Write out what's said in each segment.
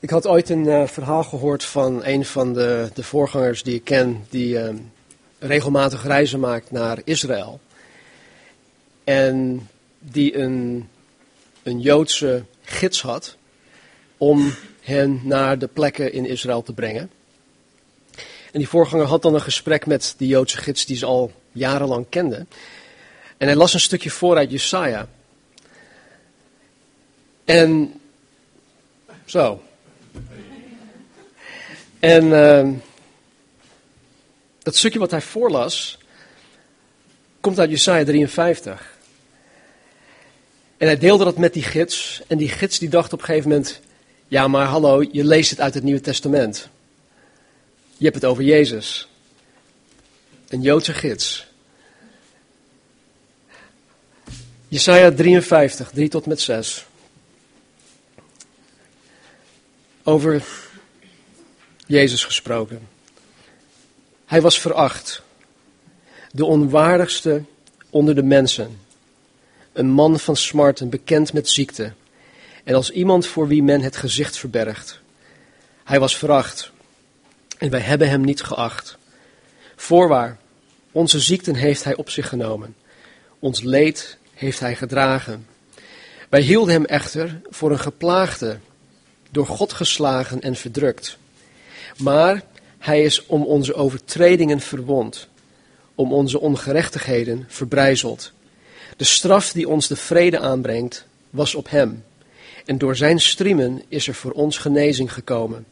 Ik had ooit een uh, verhaal gehoord van een van de, de voorgangers die ik ken, die uh, regelmatig reizen maakt naar Israël. En die een, een Joodse gids had om hen naar de plekken in Israël te brengen. En die voorganger had dan een gesprek met die Joodse gids die ze al jarenlang kende. En hij las een stukje voor uit Jesaja. En zo. En uh, dat stukje wat hij voorlas, komt uit Jesaja 53. En hij deelde dat met die gids. En die gids die dacht op een gegeven moment, ja maar hallo, je leest het uit het Nieuwe Testament. Je hebt het over Jezus. Een Joodse gids. Jesaja 53, 3 tot met 6. Over Jezus gesproken. Hij was veracht, de onwaardigste onder de mensen, een man van smarten, bekend met ziekte, en als iemand voor wie men het gezicht verbergt. Hij was veracht, en wij hebben hem niet geacht. Voorwaar, onze ziekten heeft hij op zich genomen, ons leed heeft hij gedragen. Wij hielden hem echter voor een geplaagde, door God geslagen en verdrukt. Maar hij is om onze overtredingen verwond, om onze ongerechtigheden verbrijzeld. De straf die ons de vrede aanbrengt, was op hem. En door zijn striemen is er voor ons genezing gekomen.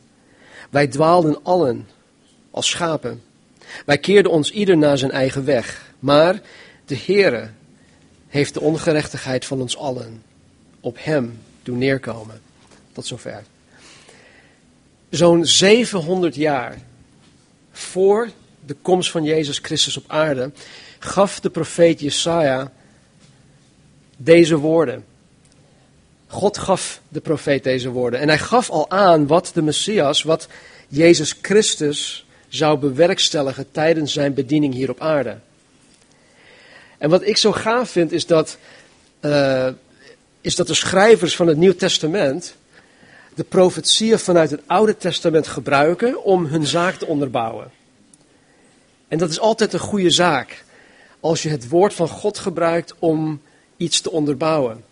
Wij dwaalden allen als schapen. Wij keerden ons ieder naar zijn eigen weg. Maar de Heere heeft de ongerechtigheid van ons allen op hem doen neerkomen. Tot zover. Zo'n 700 jaar voor de komst van Jezus Christus op aarde gaf de profeet Jesaja deze woorden. God gaf de profeet deze woorden. En hij gaf al aan wat de Messias, wat Jezus Christus zou bewerkstelligen tijdens zijn bediening hier op aarde. En wat ik zo gaaf vind is dat, uh, is dat de schrijvers van het Nieuw Testament de profetieën vanuit het Oude Testament gebruiken om hun zaak te onderbouwen. En dat is altijd een goede zaak als je het woord van God gebruikt om iets te onderbouwen.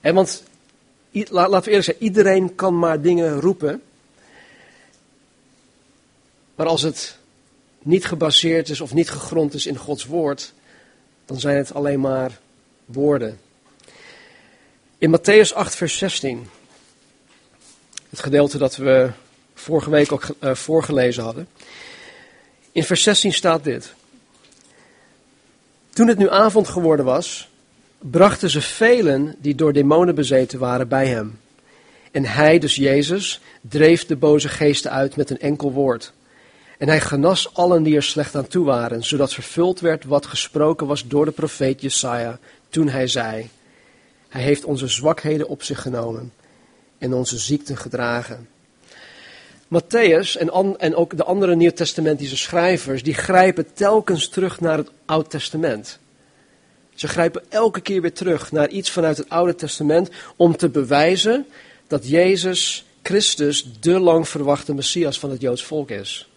En want, laten we eerlijk zijn, iedereen kan maar dingen roepen. Maar als het niet gebaseerd is of niet gegrond is in Gods woord, dan zijn het alleen maar woorden. In Matthäus 8, vers 16, het gedeelte dat we vorige week ook uh, voorgelezen hadden. In vers 16 staat dit. Toen het nu avond geworden was, brachten ze velen die door demonen bezeten waren bij hem. En hij, dus Jezus, dreef de boze geesten uit met een enkel woord. En hij genas allen die er slecht aan toe waren, zodat vervuld werd wat gesproken was door de profeet Jesaja toen hij zei: Hij heeft onze zwakheden op zich genomen en onze ziekten gedragen. Matthäus en, en ook de andere Nieuwtestamentische schrijvers, die grijpen telkens terug naar het Oud Testament. Ze grijpen elke keer weer terug naar iets vanuit het Oude Testament om te bewijzen dat Jezus Christus de lang verwachte Messias van het Joods volk is.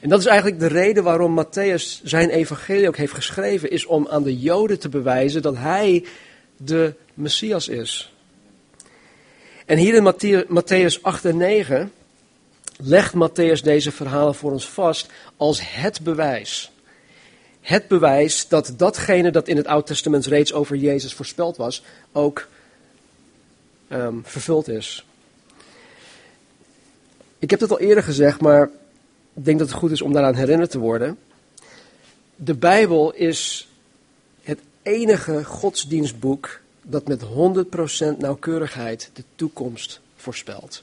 En dat is eigenlijk de reden waarom Matthäus zijn evangelie ook heeft geschreven, is om aan de Joden te bewijzen dat hij de Messias is. En hier in Matthäus 8 en 9 legt Matthäus deze verhalen voor ons vast als het bewijs. Het bewijs dat datgene dat in het Oude Testament reeds over Jezus voorspeld was, ook um, vervuld is. Ik heb het al eerder gezegd, maar ik denk dat het goed is om daaraan herinnerd te worden. De Bijbel is het enige godsdienstboek dat met 100% nauwkeurigheid de toekomst voorspelt.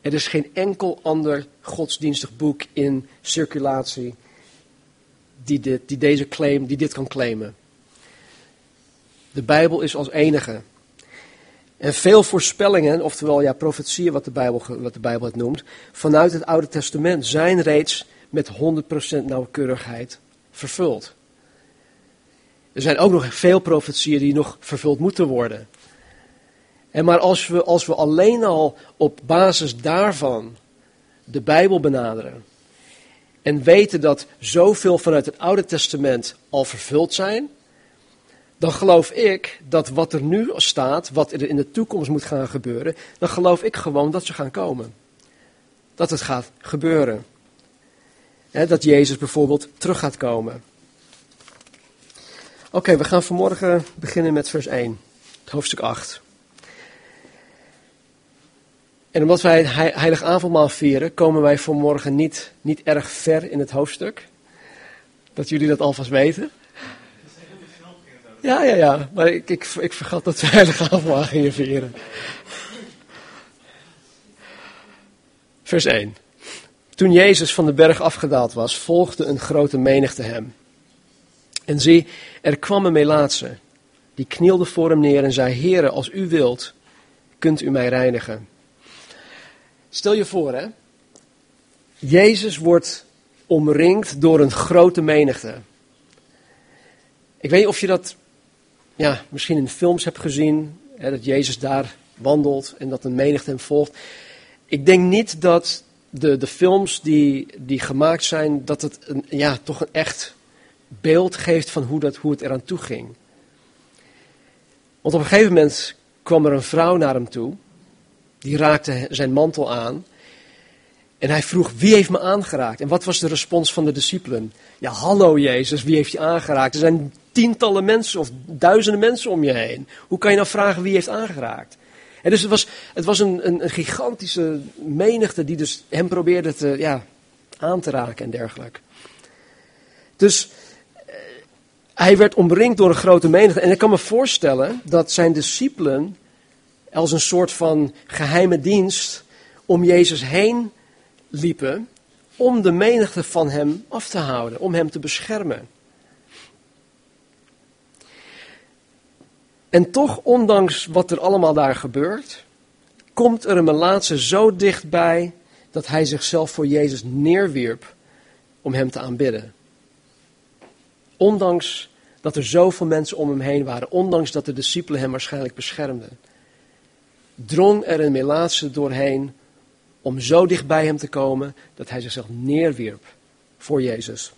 Er is geen enkel ander godsdienstig boek in circulatie die dit, die deze claim, die dit kan claimen. De Bijbel is als enige. En veel voorspellingen, oftewel ja, profetieën, wat de, Bijbel, wat de Bijbel het noemt, vanuit het Oude Testament zijn reeds met 100% nauwkeurigheid vervuld. Er zijn ook nog veel profetieën die nog vervuld moeten worden. En maar als we, als we alleen al op basis daarvan de Bijbel benaderen en weten dat zoveel vanuit het Oude Testament al vervuld zijn, dan geloof ik dat wat er nu staat, wat er in de toekomst moet gaan gebeuren, dan geloof ik gewoon dat ze gaan komen. Dat het gaat gebeuren. dat Jezus bijvoorbeeld terug gaat komen. Oké, we gaan vanmorgen beginnen met vers 1, het hoofdstuk 8. En omdat wij het heilig avondmaal vieren, komen wij vanmorgen niet, niet erg ver in het hoofdstuk. Dat jullie dat alvast weten. Ja, ja, ja. Maar ik, ik, vergat dat we heilige avondmaal gingen vieren. Vers 1. Toen Jezus van de berg afgedaald was, volgde een grote menigte hem. En zie, er kwam een melaatse. Die knielde voor hem neer en zei, Heere, als u wilt, kunt u mij reinigen. Stel je voor, hè. Jezus wordt omringd door een grote menigte. Ik weet niet of je dat ja, misschien in films hebt gezien, hè, dat Jezus daar wandelt en dat een menigte hem volgt. Ik denk niet dat de, de films die, die gemaakt zijn, dat het een, ja, toch een echt beeld geeft van hoe, dat, hoe het eraan toe ging. Want op een gegeven moment kwam er een vrouw naar hem toe, die raakte zijn mantel aan. En hij vroeg, wie heeft me aangeraakt? En wat was de respons van de discipelen? Ja, hallo Jezus, wie heeft je aangeraakt? Er zijn tientallen mensen of duizenden mensen om je heen. Hoe kan je nou vragen wie heeft aangeraakt? En dus het was, het was een, een, een gigantische menigte die dus hem probeerde te, ja, aan te raken en dergelijke. Dus hij werd omringd door een grote menigte. En ik kan me voorstellen dat zijn discipelen als een soort van geheime dienst om Jezus heen liepen om de menigte van hem af te houden, om hem te beschermen. En toch, ondanks wat er allemaal daar gebeurt, komt er een melaatse zo dichtbij dat hij zichzelf voor Jezus neerwierp om hem te aanbidden. Ondanks dat er zoveel mensen om hem heen waren, ondanks dat de discipelen hem waarschijnlijk beschermden, drong er een melaatse doorheen om zo dicht bij hem te komen dat hij zichzelf neerwierp voor Jezus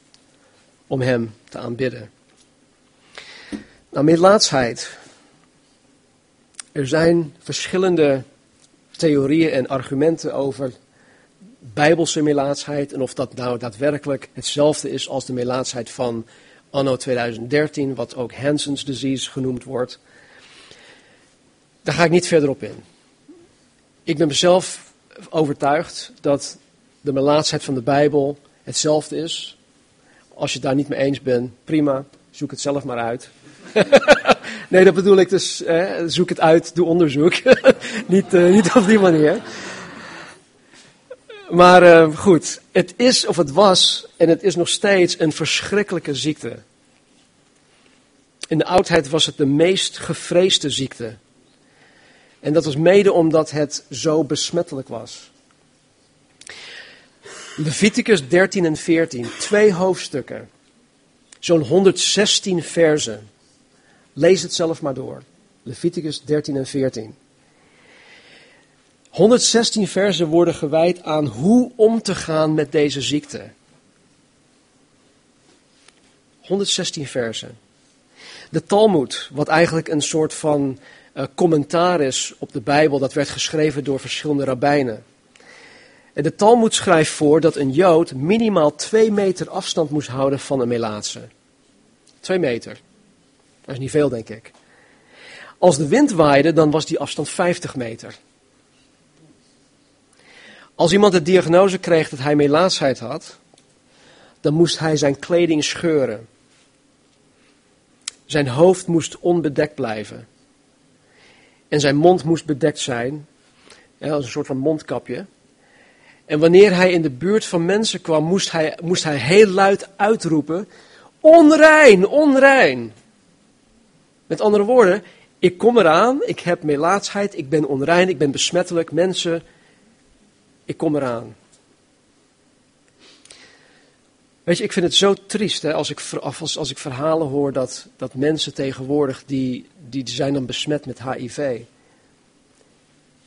om hem te aanbidden. Nou, melaatsheid. Er zijn verschillende theorieën en argumenten over bijbelse melaatsheid en of dat nou daadwerkelijk hetzelfde is als de melaatsheid van anno 2013, wat ook Hansen's disease genoemd wordt. Daar ga ik niet verder op in. Ik ben mezelf overtuigd dat de melaatsheid van de Bijbel hetzelfde is. Als je het daar niet mee eens bent, prima, zoek het zelf maar uit. nee, dat bedoel ik dus, eh, zoek het uit, doe onderzoek. niet, uh, niet op die manier. Maar uh, goed, het is of het was en het is nog steeds een verschrikkelijke ziekte. In de oudheid was het de meest gevreesde ziekte. En dat was mede omdat het zo besmettelijk was. Leviticus 13 en 14, twee hoofdstukken, zo'n 116 versen. Lees het zelf maar door. Leviticus 13 en 14. 116 versen worden gewijd aan hoe om te gaan met deze ziekte. 116 versen. De Talmud, wat eigenlijk een soort van uh, commentaar is op de Bijbel, dat werd geschreven door verschillende rabbijnen. En de Talmud schrijft voor dat een Jood minimaal twee meter afstand moest houden van een Melaatse. Twee meter. Dat is niet veel, denk ik. Als de wind waaide, dan was die afstand 50 meter. Als iemand de diagnose kreeg dat hij melaatsheid had, dan moest hij zijn kleding scheuren. Zijn hoofd moest onbedekt blijven. En zijn mond moest bedekt zijn, als een soort van mondkapje. En wanneer hij in de buurt van mensen kwam, moest hij, moest hij heel luid uitroepen: Onrein, onrein. Met andere woorden, ik kom eraan, ik heb melaatsheid, ik ben onrein, ik ben besmettelijk. Mensen, ik kom eraan. Weet je, ik vind het zo triest hè, als, ik, als, als ik verhalen hoor dat, dat mensen tegenwoordig, die, die zijn dan besmet met HIV.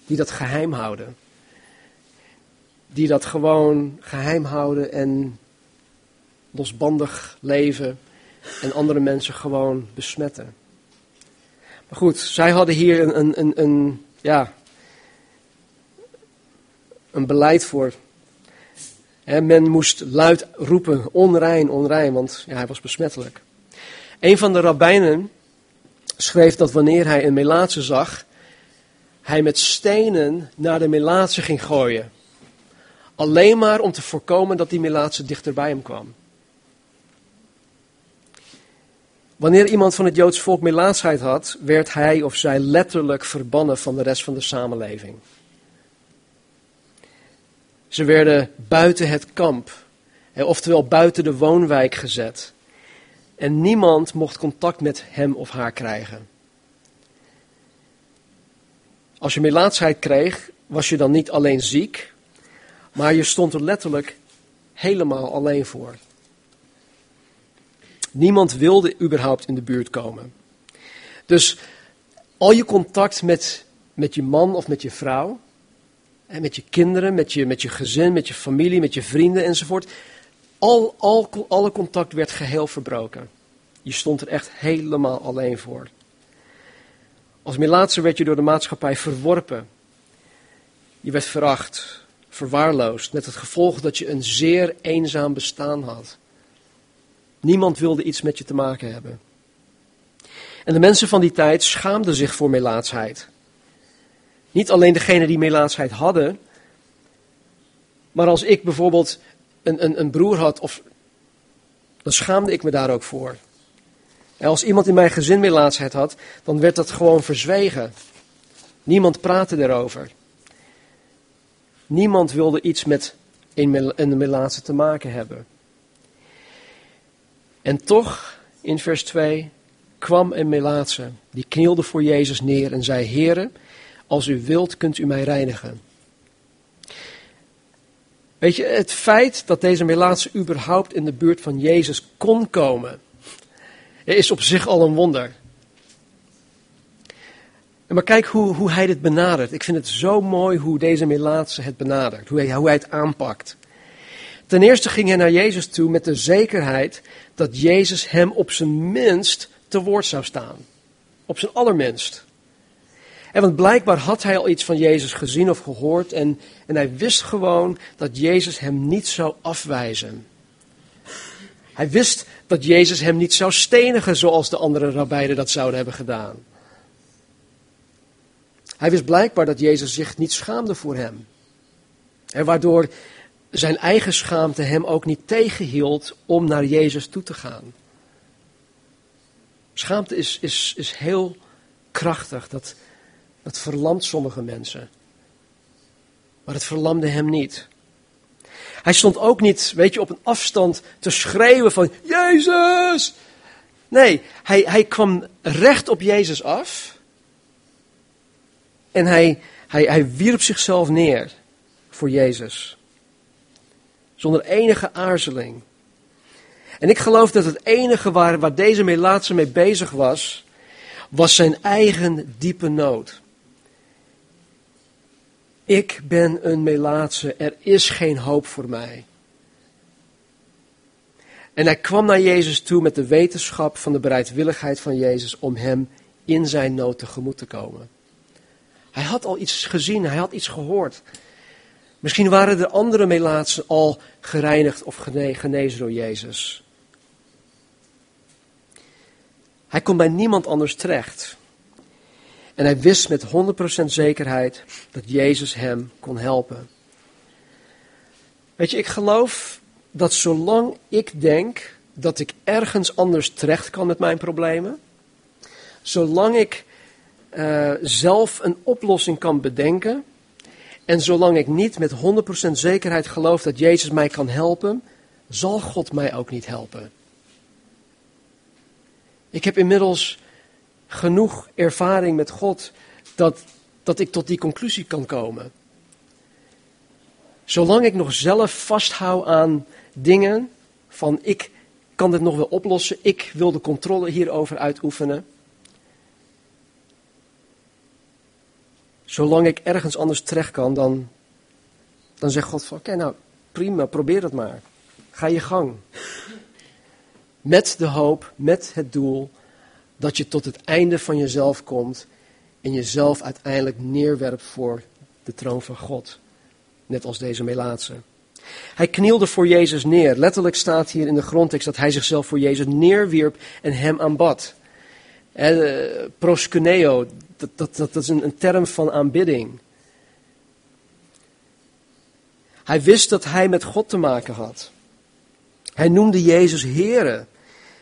die dat geheim houden. Die dat gewoon geheim houden en losbandig leven en andere mensen gewoon besmetten. Maar goed, zij hadden hier een, een, een, een ja, een beleid voor. men moest luid roepen, onrein, onrein, want hij was besmettelijk. Een van de rabbijnen schreef dat wanneer hij een melaatse zag, hij met stenen naar de melaatse ging gooien. Alleen maar om te voorkomen dat die melaatse dichter bij hem kwam. Wanneer iemand van het Joods volk melaatsheid had, werd hij of zij letterlijk verbannen van de rest van de samenleving. Ze werden buiten het kamp, oftewel buiten de woonwijk gezet. En niemand mocht contact met hem of haar krijgen. Als je melaatsheid kreeg, was je dan niet alleen ziek, maar je stond er letterlijk helemaal alleen voor. Niemand wilde überhaupt in de buurt komen. Dus al je contact met, met je man of met je vrouw, met je kinderen, met je, met je gezin, met je familie, met je vrienden enzovoort, al, al, alle contact werd geheel verbroken. Je stond er echt helemaal alleen voor. Als melaatse werd je door de maatschappij verworpen. Je werd veracht, verwaarloosd, met het gevolg dat je een zeer eenzaam bestaan had. Niemand wilde iets met je te maken hebben. En de mensen van die tijd schaamden zich voor melaatsheid. Niet alleen degene die melaatsheid hadden, maar als ik bijvoorbeeld een, een, een broer had, of, dan schaamde ik me daar ook voor. En als iemand in mijn gezin melaatsheid had, dan werd dat gewoon verzwegen. Niemand praatte erover. Niemand wilde iets met een, een melaatse te maken hebben. En toch, in vers 2, kwam een melaatse, die knielde voor Jezus neer en zei, Heere, als u wilt, kunt u mij reinigen. Weet je, het feit dat deze melaatse überhaupt in de buurt van Jezus kon komen, is op zich al een wonder. Maar kijk hoe, hoe hij dit benadert. Ik vind het zo mooi hoe deze melaatse het benadert, hoe hij, hoe hij het aanpakt. Ten eerste ging hij naar Jezus toe met de zekerheid dat Jezus hem op zijn minst te woord zou staan. Op zijn allerminst. En want blijkbaar had hij al iets van Jezus gezien of gehoord en, en hij wist gewoon dat Jezus hem niet zou afwijzen. Hij wist dat Jezus hem niet zou stenigen zoals de andere rabbijnen dat zouden hebben gedaan. Hij wist blijkbaar dat Jezus zich niet schaamde voor hem. En waardoor zijn eigen schaamte hem ook niet tegenhield om naar Jezus toe te gaan. Schaamte is, is, is heel krachtig. Dat, dat verlamt sommige mensen. Maar het verlamde hem niet. Hij stond ook niet, weet je, op een afstand te schreeuwen van Jezus! Nee, hij, hij kwam recht op Jezus af. En hij, hij, hij wierp zichzelf neer voor Jezus. Zonder enige aarzeling. En ik geloof dat het enige waar, waar deze melaatse mee bezig was, was zijn eigen diepe nood. Ik ben een melaatse, er is geen hoop voor mij. En hij kwam naar Jezus toe met de wetenschap van de bereidwilligheid van Jezus om hem in zijn nood tegemoet te komen. Hij had al iets gezien, hij had iets gehoord. Misschien waren er andere melaatsen al gereinigd of genezen door Jezus. Hij kon bij niemand anders terecht. En hij wist met 100% zekerheid dat Jezus hem kon helpen. Weet je, ik geloof dat zolang ik denk dat ik ergens anders terecht kan met mijn problemen, zolang ik uh, zelf een oplossing kan bedenken, en zolang ik niet met 100% zekerheid geloof dat Jezus mij kan helpen, zal God mij ook niet helpen. Ik heb inmiddels genoeg ervaring met God dat, dat ik tot die conclusie kan komen. Zolang ik nog zelf vasthoud aan dingen van ik kan dit nog wel oplossen, ik wil de controle hierover uitoefenen, Zolang ik ergens anders terecht kan, dan, dan zegt God van oké, nou prima, probeer het maar. Ga je gang. Met de hoop, met het doel dat je tot het einde van jezelf komt en jezelf uiteindelijk neerwerpt voor de troon van God. Net als deze Melaatse. Hij knielde voor Jezus neer. Letterlijk staat hier in de grondtekst dat hij zichzelf voor Jezus neerwierp en hem aanbad. Eh, proskuneo, dat, dat, dat, is een, een term van aanbidding. Hij wist dat hij met God te maken had. Hij noemde Jezus Here.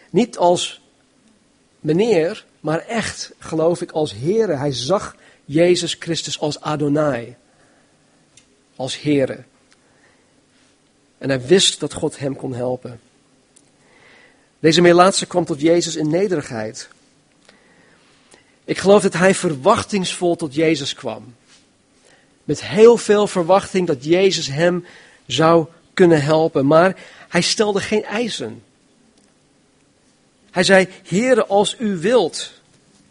Niet als meneer, maar echt, geloof ik, als Here. Hij zag Jezus Christus als Adonai. Als Here. En hij wist dat God hem kon helpen. Deze Melaatse kwam tot Jezus in nederigheid. Ik geloof dat hij verwachtingsvol tot Jezus kwam. Met heel veel verwachting dat Jezus hem zou kunnen helpen. Maar hij stelde geen eisen. Hij zei, Heere, als u wilt,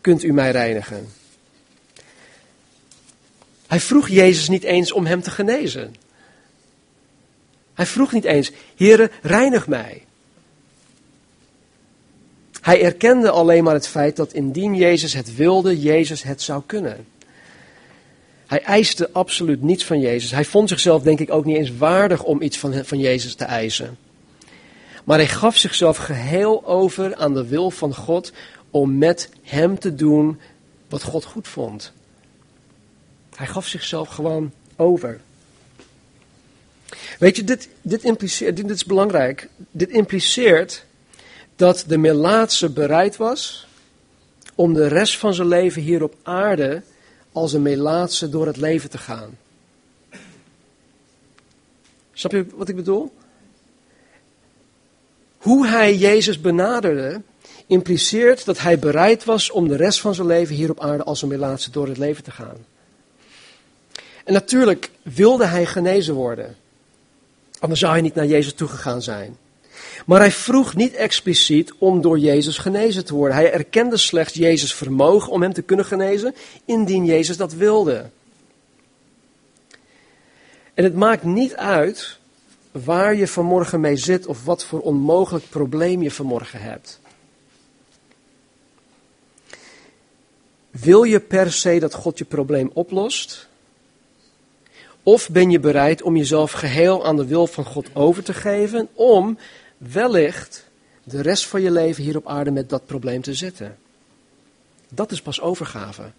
kunt u mij reinigen. Hij vroeg Jezus niet eens om hem te genezen. Hij vroeg niet eens, Heere, reinig mij. Hij erkende alleen maar het feit dat indien Jezus het wilde, Jezus het zou kunnen. Hij eiste absoluut niets van Jezus. Hij vond zichzelf denk ik ook niet eens waardig om iets van, van Jezus te eisen. Maar hij gaf zichzelf geheel over aan de wil van God om met hem te doen wat God goed vond. Hij gaf zichzelf gewoon over. Weet je, dit, dit impliceert, dit is belangrijk. Dit impliceert dat de Melaatse bereid was om de rest van zijn leven hier op aarde als een Melaatse door het leven te gaan. Snap je wat ik bedoel? Hoe hij Jezus benaderde, impliceert dat hij bereid was om de rest van zijn leven hier op aarde als een Melaatse door het leven te gaan. En natuurlijk wilde hij genezen worden. Anders zou hij niet naar Jezus toegegaan zijn. Maar hij vroeg niet expliciet om door Jezus genezen te worden. Hij erkende slechts Jezus' vermogen om hem te kunnen genezen, indien Jezus dat wilde. En het maakt niet uit waar je vanmorgen mee zit of wat voor onmogelijk probleem je vanmorgen hebt. Wil je per se dat God je probleem oplost? Of ben je bereid om jezelf geheel aan de wil van God over te geven om wellicht de rest van je leven hier op aarde met dat probleem te zitten? Dat is pas overgave.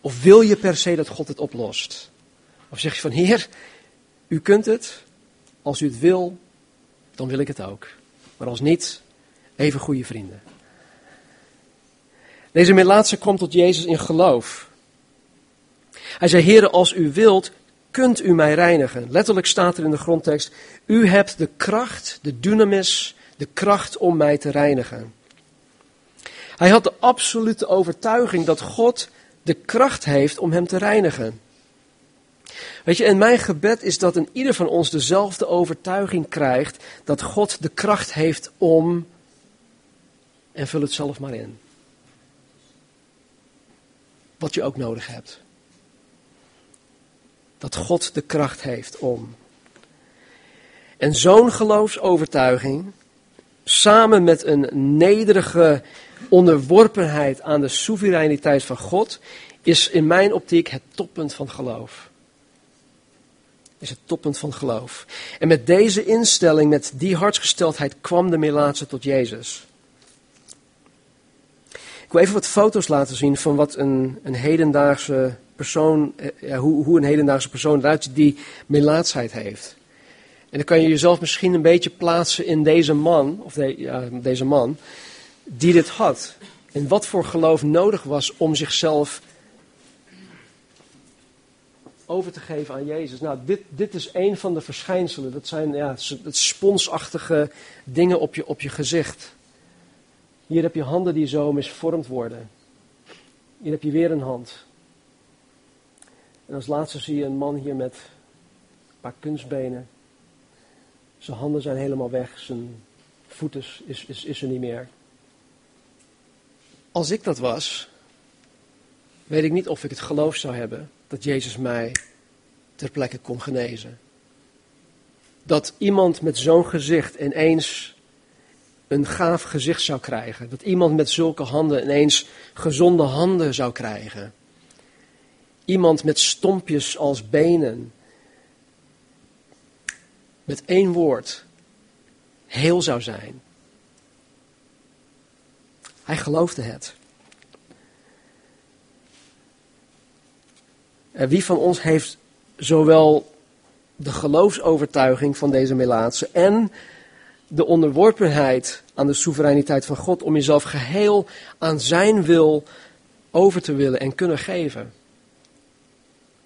Of wil je per se dat God het oplost? Of zeg je van Heer, u kunt het. Als u het wil, dan wil ik het ook. Maar als niet, even goede vrienden. Deze Melaatse komt tot Jezus in geloof. Hij zei, Heere, als u wilt, kunt u mij reinigen. Letterlijk staat er in de grondtekst, u hebt de kracht, de dynamis, de kracht om mij te reinigen. Hij had de absolute overtuiging dat God de kracht heeft om hem te reinigen. Weet je, en mijn gebed is dat in ieder van ons dezelfde overtuiging krijgt dat God de kracht heeft om, en vul het zelf maar in, wat je ook nodig hebt dat God de kracht heeft om. En zo'n geloofsovertuiging, samen met een nederige onderworpenheid aan de soevereiniteit van God, is in mijn optiek het toppunt van geloof. Is het toppunt van geloof. En met deze instelling, met die hartsgesteldheid, kwam de Melaatse tot Jezus. Ik wil even wat foto's laten zien van wat een, een hedendaagse persoon, eh, ja, hoe, hoe een hedendaagse persoon eruit ziet die melaatsheid heeft. En dan kan je jezelf misschien een beetje plaatsen in deze man, of deze man, die dit had. En wat voor geloof nodig was om zichzelf over te geven aan Jezus. Nou, dit, dit is een van de verschijnselen. Dat zijn ja, sponsachtige dingen op je, op je gezicht. Hier heb je handen die zo misvormd worden. Hier heb je weer een hand. En als laatste zie je een man hier met een paar kunstbenen. Zijn handen zijn helemaal weg, zijn voeten is, is, is er niet meer. Als ik dat was, weet ik niet of ik het geloof zou hebben dat Jezus mij ter plekke kon genezen. Dat iemand met zo'n gezicht ineens een gaaf gezicht zou krijgen. Dat iemand met zulke handen ineens gezonde handen zou krijgen. Iemand met stompjes als benen. Met één woord heel zou zijn. Hij geloofde het. Wie van ons heeft zowel de geloofsovertuiging van deze Melaatse en de onderworpenheid aan de soevereiniteit van God om jezelf geheel aan zijn wil over te willen en kunnen geven.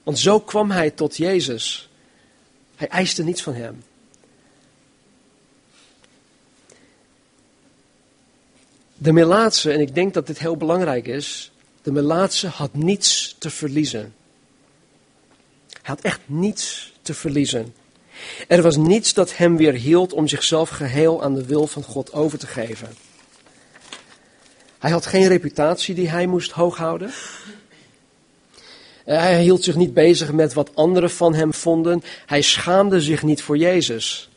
Want zo kwam hij tot Jezus. Hij eiste niets van hem. De Melaatse, en ik denk dat dit heel belangrijk is, de Melaatse had niets te verliezen. Hij had echt niets te verliezen. Er was niets dat hem weer hield om zichzelf geheel aan de wil van God over te geven. Hij had geen reputatie die hij moest hooghouden. Eh, hij hield zich niet bezig met wat anderen van hem vonden. Hij schaamde zich niet voor Jezus.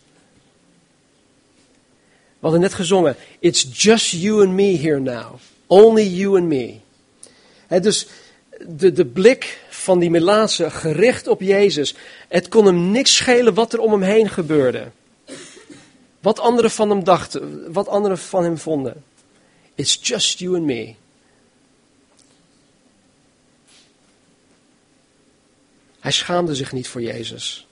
We hadden net gezongen, it's just you and me here now. Only you and me. dus de, de blik van die Melaatse gericht op Jezus. Het kon hem niks schelen wat er om hem heen gebeurde. Wat anderen van hem dachten, wat anderen van hem vonden. It's just you and me. Hij schaamde zich niet voor Jezus.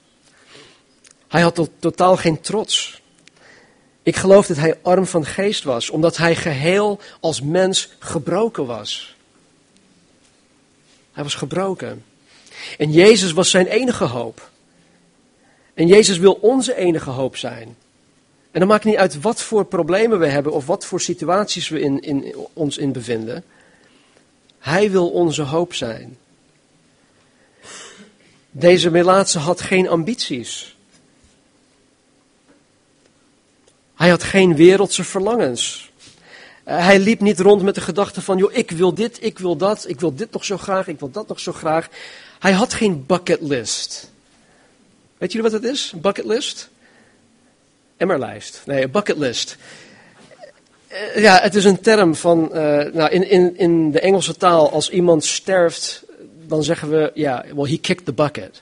Hij had totaal geen trots. Ik geloof dat hij arm van geest was, omdat hij geheel als mens gebroken was. Hij was gebroken. En Jezus was zijn enige hoop. En Jezus wil onze enige hoop zijn. En dan maakt niet uit wat voor problemen we hebben of wat voor situaties we in, in, ons in bevinden. Hij wil onze hoop zijn. Deze Melaatse had geen ambities. Hij had geen wereldse verlangens. Eh, hij liep niet rond met de gedachte van, joh, ik wil dit, ik wil dat, ik wil dit nog zo graag, ik wil dat nog zo graag. Hij had geen bucketlist. Weet jullie wat het is, bucketlist? Emmerlijst. Nee, bucketlist. Uh, ja, het is een term van, uh, nou, in, in, in de Engelse taal, als iemand sterft, dan zeggen we, ja, well, he kicked the bucket.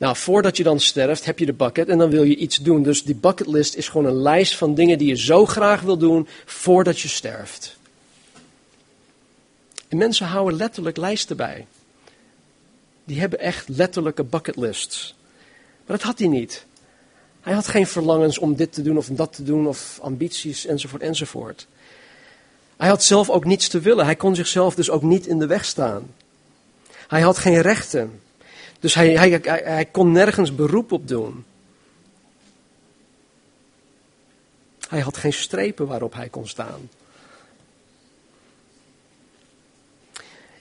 Nou, voordat je dan sterft, heb je de bucket en dan wil je iets doen. Dus die bucketlist is gewoon een lijst van dingen die je zo graag wil doen voordat je sterft. En mensen houden letterlijk lijsten bij. Die hebben echt letterlijke bucketlists. Maar dat had hij niet. Hij had geen verlangens om dit te doen of dat te doen of ambities enzovoort enzovoort. Hij had zelf ook niets te willen. Hij kon zichzelf dus ook niet in de weg staan. Hij had geen rechten. Dus hij, hij, hij, kon nergens beroep op doen. Hij had geen strepen waarop hij kon staan.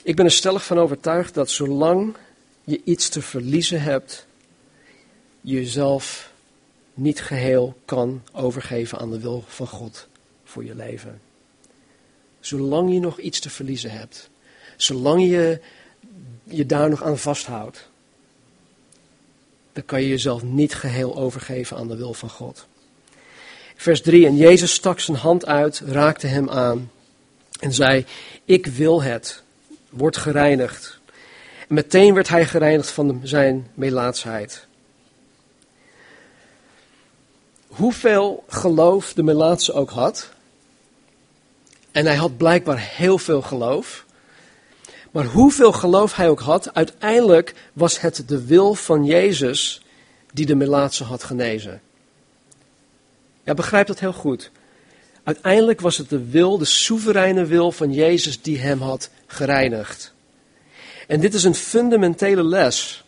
Ik ben er stellig van overtuigd dat zolang je iets te verliezen hebt, je jezelf niet geheel kan overgeven aan de wil van God voor je leven. Zolang je nog iets te verliezen hebt, zolang je je daar nog aan vasthoudt, dan kan je jezelf niet geheel overgeven aan de wil van God. Vers 3. En Jezus stak zijn hand uit, raakte hem aan en zei: Ik wil het, word gereinigd. En meteen werd hij gereinigd van zijn melaatsheid. Hoeveel geloof de melaatse ook had, en hij had blijkbaar heel veel geloof, maar hoeveel geloof hij ook had, uiteindelijk was het de wil van Jezus die de Melaatse had genezen. Ja, begrijp dat heel goed. Uiteindelijk was het de wil, de soevereine wil van Jezus die hem had gereinigd. En dit is een fundamentele les.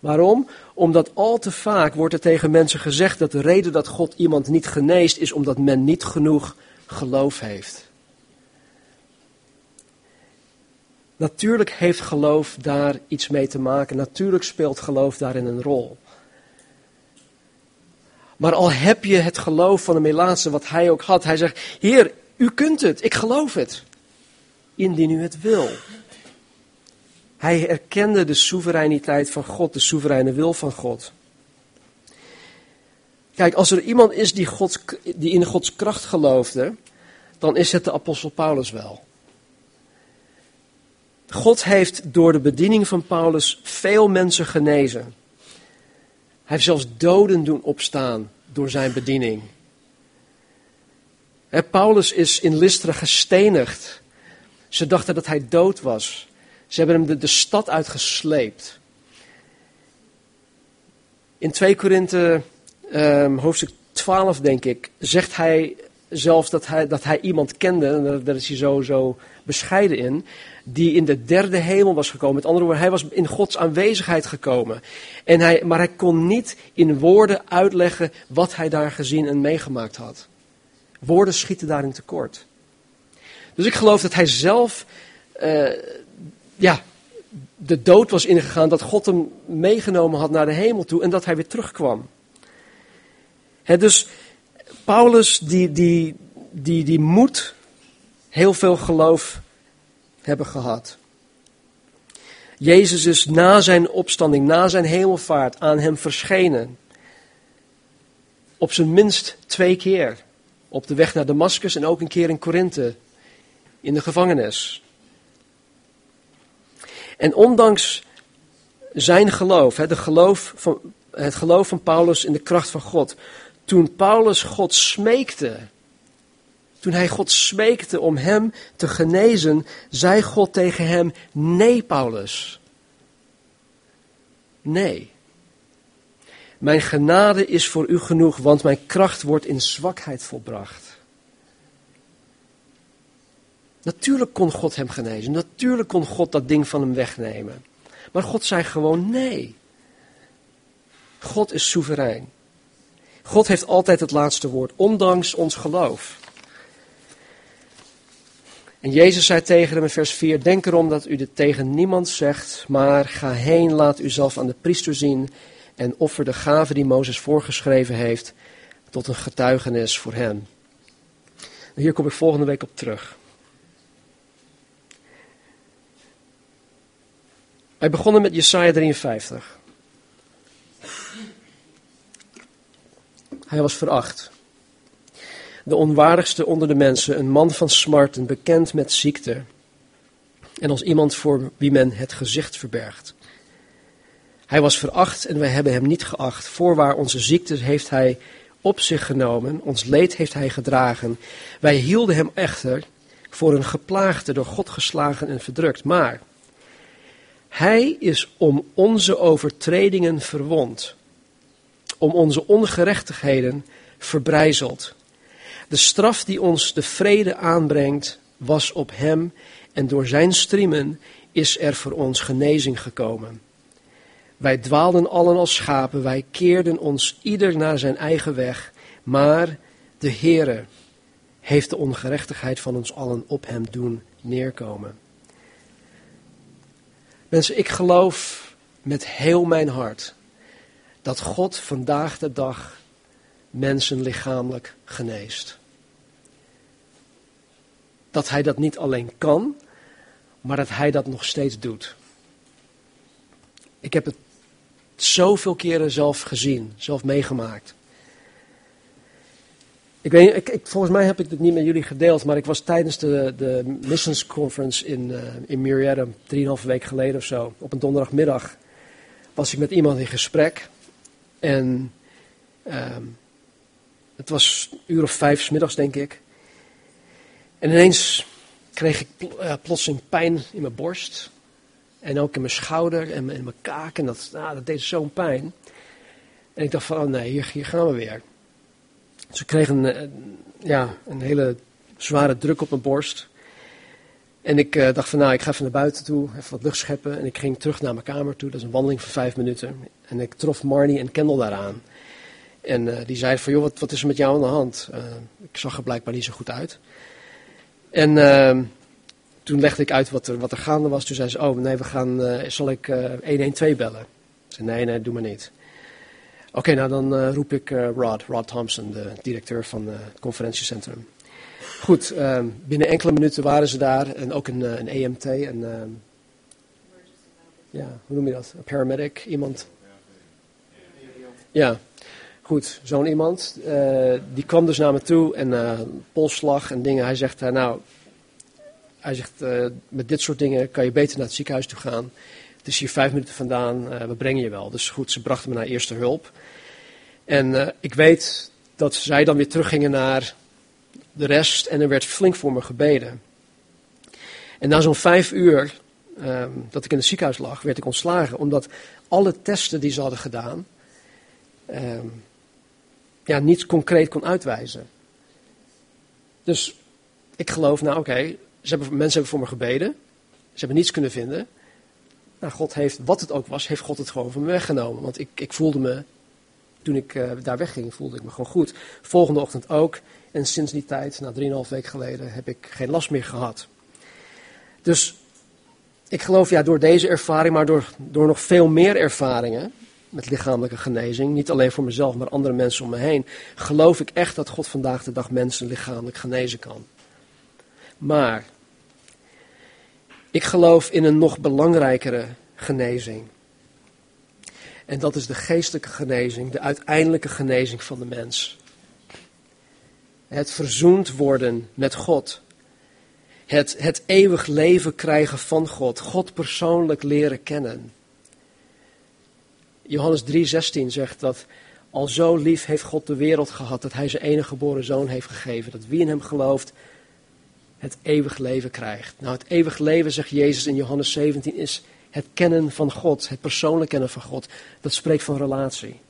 Waarom? Omdat al te vaak wordt er tegen mensen gezegd dat de reden dat God iemand niet geneest is omdat men niet genoeg geloof heeft. Natuurlijk heeft geloof daar iets mee te maken. Natuurlijk speelt geloof daarin een rol. Maar al heb je het geloof van de Melaatse, wat hij ook had. Hij zegt, Heer, u kunt het, ik geloof het. Indien u het wil. Hij erkende de soevereiniteit van God, de soevereine wil van God. Kijk, als er iemand is die, God, die in Gods kracht geloofde, dan is het de apostel Paulus wel. God heeft door de bediening van Paulus veel mensen genezen. Hij heeft zelfs doden doen opstaan door zijn bediening. Paulus is in Lystra gestenigd. Ze dachten dat hij dood was. Ze hebben hem de, de stad uitgesleept. In 2 Korinthe um, hoofdstuk 12, denk ik, zegt hij zelfs dat hij, dat hij iemand kende, en daar is hij zo, zo bescheiden in, die in de derde hemel was gekomen. Met andere woorden, hij was in Gods aanwezigheid gekomen. En hij, maar hij kon niet in woorden uitleggen wat hij daar gezien en meegemaakt had. Woorden schieten daarin tekort. Dus ik geloof dat hij zelf uh, ja, de dood was ingegaan, dat God hem meegenomen had naar de hemel toe en dat hij weer terugkwam. He, dus Paulus die, die, die, die moet heel veel geloof hebben gehad. Jezus is na zijn opstanding, na zijn hemelvaart aan hem verschenen. Op zijn minst twee keer. Op de weg naar Damascus en ook een keer in Korinthe. In de gevangenis. En ondanks zijn geloof, de geloof van, het geloof van Paulus in de kracht van God, toen Paulus God smeekte, toen hij God smeekte om hem te genezen, zei God tegen hem: Nee, Paulus. Nee. Mijn genade is voor u genoeg, want mijn kracht wordt in zwakheid volbracht. Natuurlijk kon God hem genezen. Natuurlijk kon God dat ding van hem wegnemen. Maar God zei gewoon nee. God is soeverein. God heeft altijd het laatste woord, ondanks ons geloof. En Jezus zei tegen hem in vers 4: Denk erom dat u dit tegen niemand zegt, maar ga heen, laat uzelf aan de priester zien en offer de gave die Mozes voorgeschreven heeft tot een getuigenis voor hen. Hier kom ik volgende week op terug. Wij begonnen met Jesaja 53. Hij was veracht. De onwaardigste onder de mensen, een man van smarten, bekend met ziekte. En als iemand voor wie men het gezicht verbergt. Hij was veracht en wij hebben hem niet geacht. Voorwaar onze ziektes heeft hij op zich genomen, ons leed heeft hij gedragen. Wij hielden hem echter voor een geplaagde, door God geslagen en verdrukt. Maar hij is om onze overtredingen verwond, om onze ongerechtigheden verbrijzeld. De straf die ons de vrede aanbrengt, was op hem en door zijn striemen is er voor ons genezing gekomen. Wij dwaalden allen als schapen, wij keerden ons ieder naar zijn eigen weg, maar de Heere heeft de ongerechtigheid van ons allen op hem doen neerkomen. Mensen, ik geloof met heel mijn hart dat God vandaag de dag mensen lichamelijk geneest. Dat hij dat niet alleen kan, maar dat hij dat nog steeds doet. Ik heb het zoveel keren zelf gezien, zelf meegemaakt. Ik weet, ik, volgens mij heb ik dit niet met jullie gedeeld, maar ik was tijdens de, de Missions Conference in, uh, in Murrieta, drieënhalve week geleden of zo, op een donderdagmiddag, was ik met iemand in gesprek. En uh, het was een uur of vijf s middags, denk ik. En ineens kreeg ik pl uh, plotseling pijn in mijn borst. En ook in mijn schouder en in mijn kaak. En dat, ah, dat deed zo'n pijn. En ik dacht van, oh nee, hier, gaan we weer. Ze kregen een, eh, ja, een hele zware druk op mijn borst. En ik uh, dacht van nou, ik ga even naar buiten toe, even wat lucht scheppen. En ik ging terug naar mijn kamer toe, dat is een wandeling van vijf minuten. En ik trof Marnie en Kendall daaraan. En uh, die zeiden van joh, wat, is er met jou aan de hand? Uh, ik zag er blijkbaar niet zo goed uit. En ehm, toen legde ik uit wat er, wat er gaande was. Toen zei ze, oh nee, we gaan, zal ik 112 bellen? Ik zei nee, nee, doe maar niet. Oké, nou dan roep ik Rod, Rod Thompson, de directeur van het conferentiecentrum. Goed, ehm, binnen enkele minuten waren ze daar en ook een, een EMT, een ja, hoe noem je dat? Een paramedic, iemand. Ja, goed, zo'n iemand. eh, die kwam dus naar me toe en eh polsslag en dingen. Hij zegt, eh, nou, hij zegt, eh, met dit soort dingen kan je beter naar het ziekenhuis toe gaan. Het is hier vijf minuten vandaan, eh, we brengen je wel. Dus goed, ze brachten me naar eerste hulp. En eh, ik weet dat zij dan weer teruggingen naar de rest en er werd flink voor me gebeden. En na zo'n vijf uur ehm, dat ik in het ziekenhuis lag, werd ik ontslagen. Omdat alle testen die ze hadden gedaan, ehm, ja, niet concreet kon uitwijzen. Dus ik geloof, nou oké, mensen hebben voor me gebeden. Ze hebben niets kunnen vinden. Nou, God heeft, wat het ook was, heeft God het gewoon van me weggenomen. Want ik, ik voelde me, toen ik eh, daar wegging, voelde ik me gewoon goed. Volgende ochtend ook. En sinds die tijd, na 3,5 week geleden, heb ik geen last meer gehad. Dus ik geloof, ja, door deze ervaring, maar door, door nog veel meer ervaringen met lichamelijke genezing, niet alleen voor mezelf, maar andere mensen om me heen, geloof ik echt dat God vandaag de dag mensen lichamelijk genezen kan. Maar ik geloof in een nog belangrijkere genezing. En dat is de geestelijke genezing, de uiteindelijke genezing van de mens. Het verzoend worden met God. Het, het eeuwig leven krijgen van God. God persoonlijk leren kennen. Johannes 3,16 zegt dat al zo lief heeft God de wereld gehad dat hij zijn enige geboren zoon heeft gegeven. Dat wie in hem gelooft het eeuwig leven krijgt. Nou, het eeuwig leven, zegt Jezus in Johannes 17, is het kennen van God, het persoonlijk kennen van God. Dat spreekt van relatie.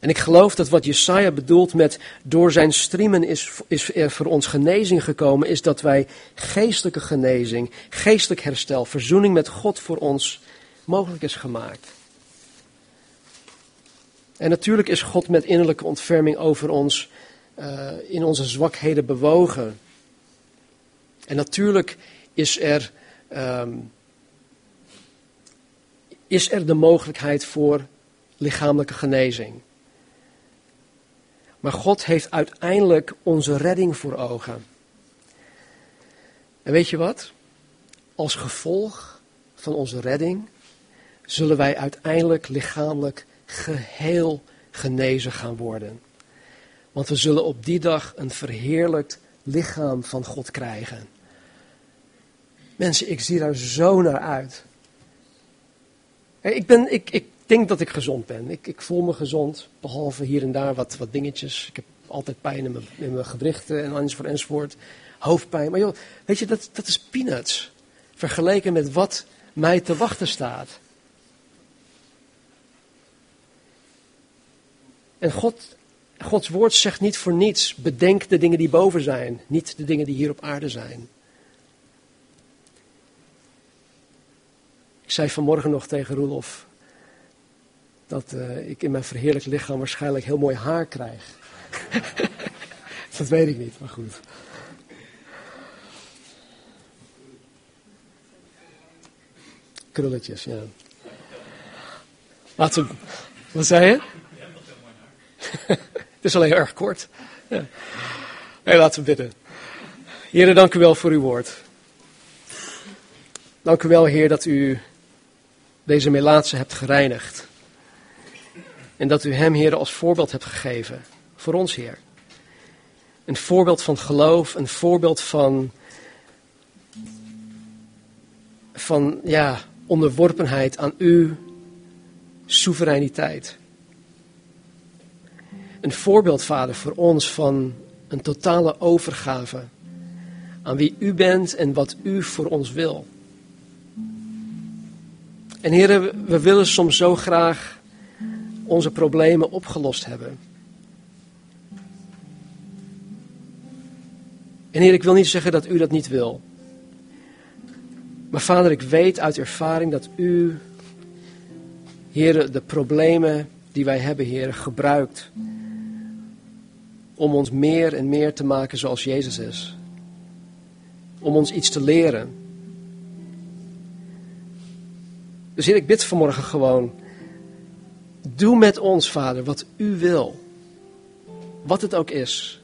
En ik geloof dat wat Jesaja bedoelt met door zijn striemen is, is er voor ons genezing gekomen, is dat wij geestelijke genezing, geestelijk herstel, verzoening met God voor ons mogelijk is gemaakt. En natuurlijk is God met innerlijke ontferming over ons uh, in onze zwakheden bewogen. En natuurlijk is er, um, is er de mogelijkheid voor lichamelijke genezing. Maar God heeft uiteindelijk onze redding voor ogen. En weet je wat? Als gevolg van onze redding zullen wij uiteindelijk lichamelijk geheel genezen gaan worden. Want we zullen op die dag een verheerlijkt lichaam van God krijgen. Mensen, ik zie daar zo naar uit. Ik, ben, ik, ik denk dat ik gezond ben. Ik, ik voel me gezond, behalve hier en daar wat, wat dingetjes. Ik heb altijd pijn in mijn, in mijn gewrichten en enzovoort enzovoort. Hoofdpijn. Maar joh, weet je, dat, dat is peanuts. Vergeleken met wat mij te wachten staat. En God, Gods woord zegt niet voor niets: bedenk de dingen die boven zijn, niet de dingen die hier op aarde zijn. Ik zei vanmorgen nog tegen Roelof dat uh, ik in mijn verheerlijk lichaam waarschijnlijk heel mooi haar krijg. dat weet ik niet, maar goed. Krulletjes, ja. Laten we. Wat zei je? Het is alleen erg kort. Ja. Nee, laten we bidden. Heren, dank u wel voor uw woord. Dank u wel, Heer, dat u deze melaatse hebt gereinigd. En dat u hem, Heer, als voorbeeld hebt gegeven. Voor ons, Heer. Een voorbeeld van geloof, een voorbeeld van, van ja, onderworpenheid aan uw soevereiniteit. Een voorbeeld, Vader, voor ons van een totale overgave aan wie u bent en wat u voor ons wil. En heren, we willen soms zo graag onze problemen opgelost hebben. En heer, ik wil niet zeggen dat u dat niet wil. Maar vader, ik weet uit ervaring dat u, heren, de problemen die wij hebben, heren, gebruikt om ons meer en meer te maken zoals Jezus is. Om ons iets te leren. Dus Heer, ik bid vanmorgen gewoon. Doe met ons, Vader, wat U wil. Wat het ook is.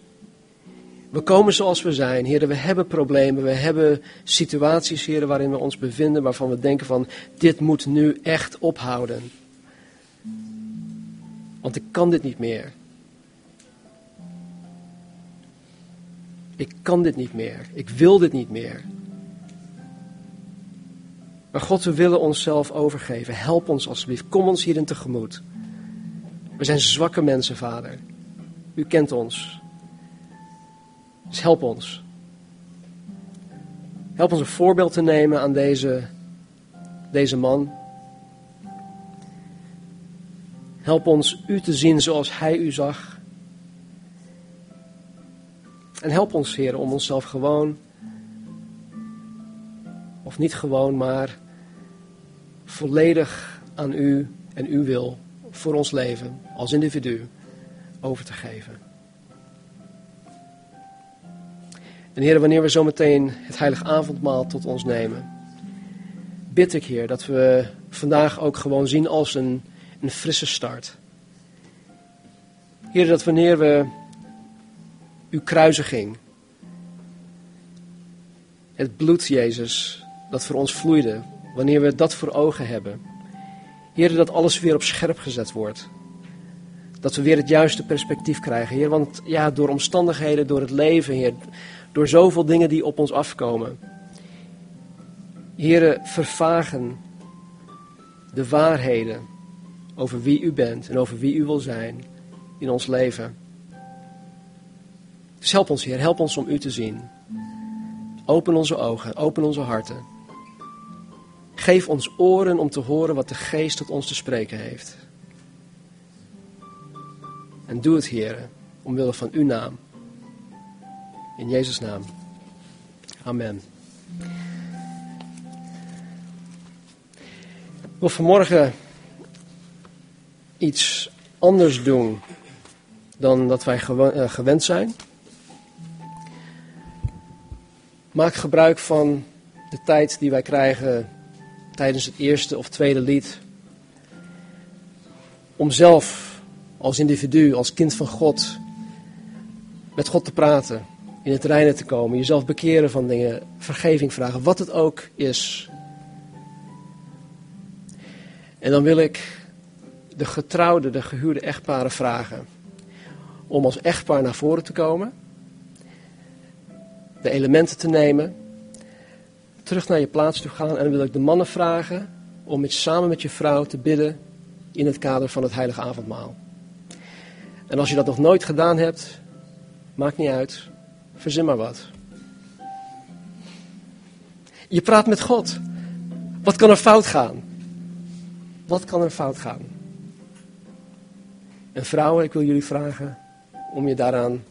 We komen zoals we zijn, heren. We hebben problemen, we hebben situaties, heren, waarin we ons bevinden, waarvan we denken van, dit moet nu echt ophouden. Want ik kan dit niet meer. Ik kan dit niet meer. Ik wil dit niet meer. Maar God, we willen onszelf overgeven. Help ons alsjeblieft. Kom ons hierin tegemoet. We zijn zwakke mensen, Vader. U kent ons. Dus help ons. Help ons een voorbeeld te nemen aan deze, deze man. Help ons u te zien zoals hij u zag. En help ons, Heer, om onszelf gewoon, of niet gewoon, maar volledig aan u en uw wil voor ons leven als individu over te geven. En Heer, wanneer we zometeen het heilige avondmaal tot ons nemen, bid ik, Heer, dat we vandaag ook gewoon zien als een, een frisse start. Heer, dat wanneer we uw kruisiging, het bloed, Jezus, dat voor ons vloeide, wanneer we dat voor ogen hebben, Heer, dat alles weer op scherp gezet wordt. Dat we weer het juiste perspectief krijgen, Heer. Want ja, door omstandigheden, door het leven, Heer, door zoveel dingen die op ons afkomen. Heren, vervagen de waarheden over wie u bent en over wie u wil zijn in ons leven. Dus help ons, Heer, help ons om u te zien. Open onze ogen, open onze harten. Geef ons oren om te horen wat de Geest tot ons te spreken heeft. En doe het, Heer, omwille van uw naam. In Jezus' naam. Amen. Ik wil vanmorgen iets anders doen dan dat wij eh, gewend zijn. Maak gebruik van de tijd die wij krijgen tijdens het eerste of tweede lied. Om zelf als individu, als kind van God, met God te praten in het reine te komen, jezelf bekeren van dingen, vergeving vragen, wat het ook is. En dan wil ik de getrouwde, de gehuurde echtparen vragen om als echtpaar naar voren te komen, de elementen te nemen, terug naar je plaats te gaan en dan wil ik de mannen vragen om met, samen met je vrouw te bidden in het kader van het heilige avondmaal. En als je dat nog nooit gedaan hebt, maakt niet uit. Verzin maar wat. Je praat met God. Wat kan er fout gaan? Wat kan er fout gaan? En vrouwen, ik wil jullie vragen om je daaraan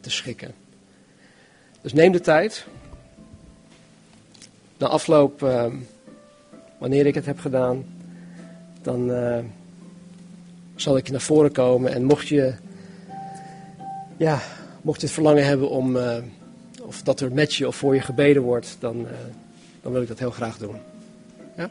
te schikken. Dus neem de tijd na afloop, ehm, wanneer ik het heb gedaan, dan eh, zal ik naar voren komen. En mocht je, ja, mocht je het verlangen hebben om, eh, of dat er met je of voor je gebeden wordt, dan, eh, dan wil ik dat heel graag doen. Ja?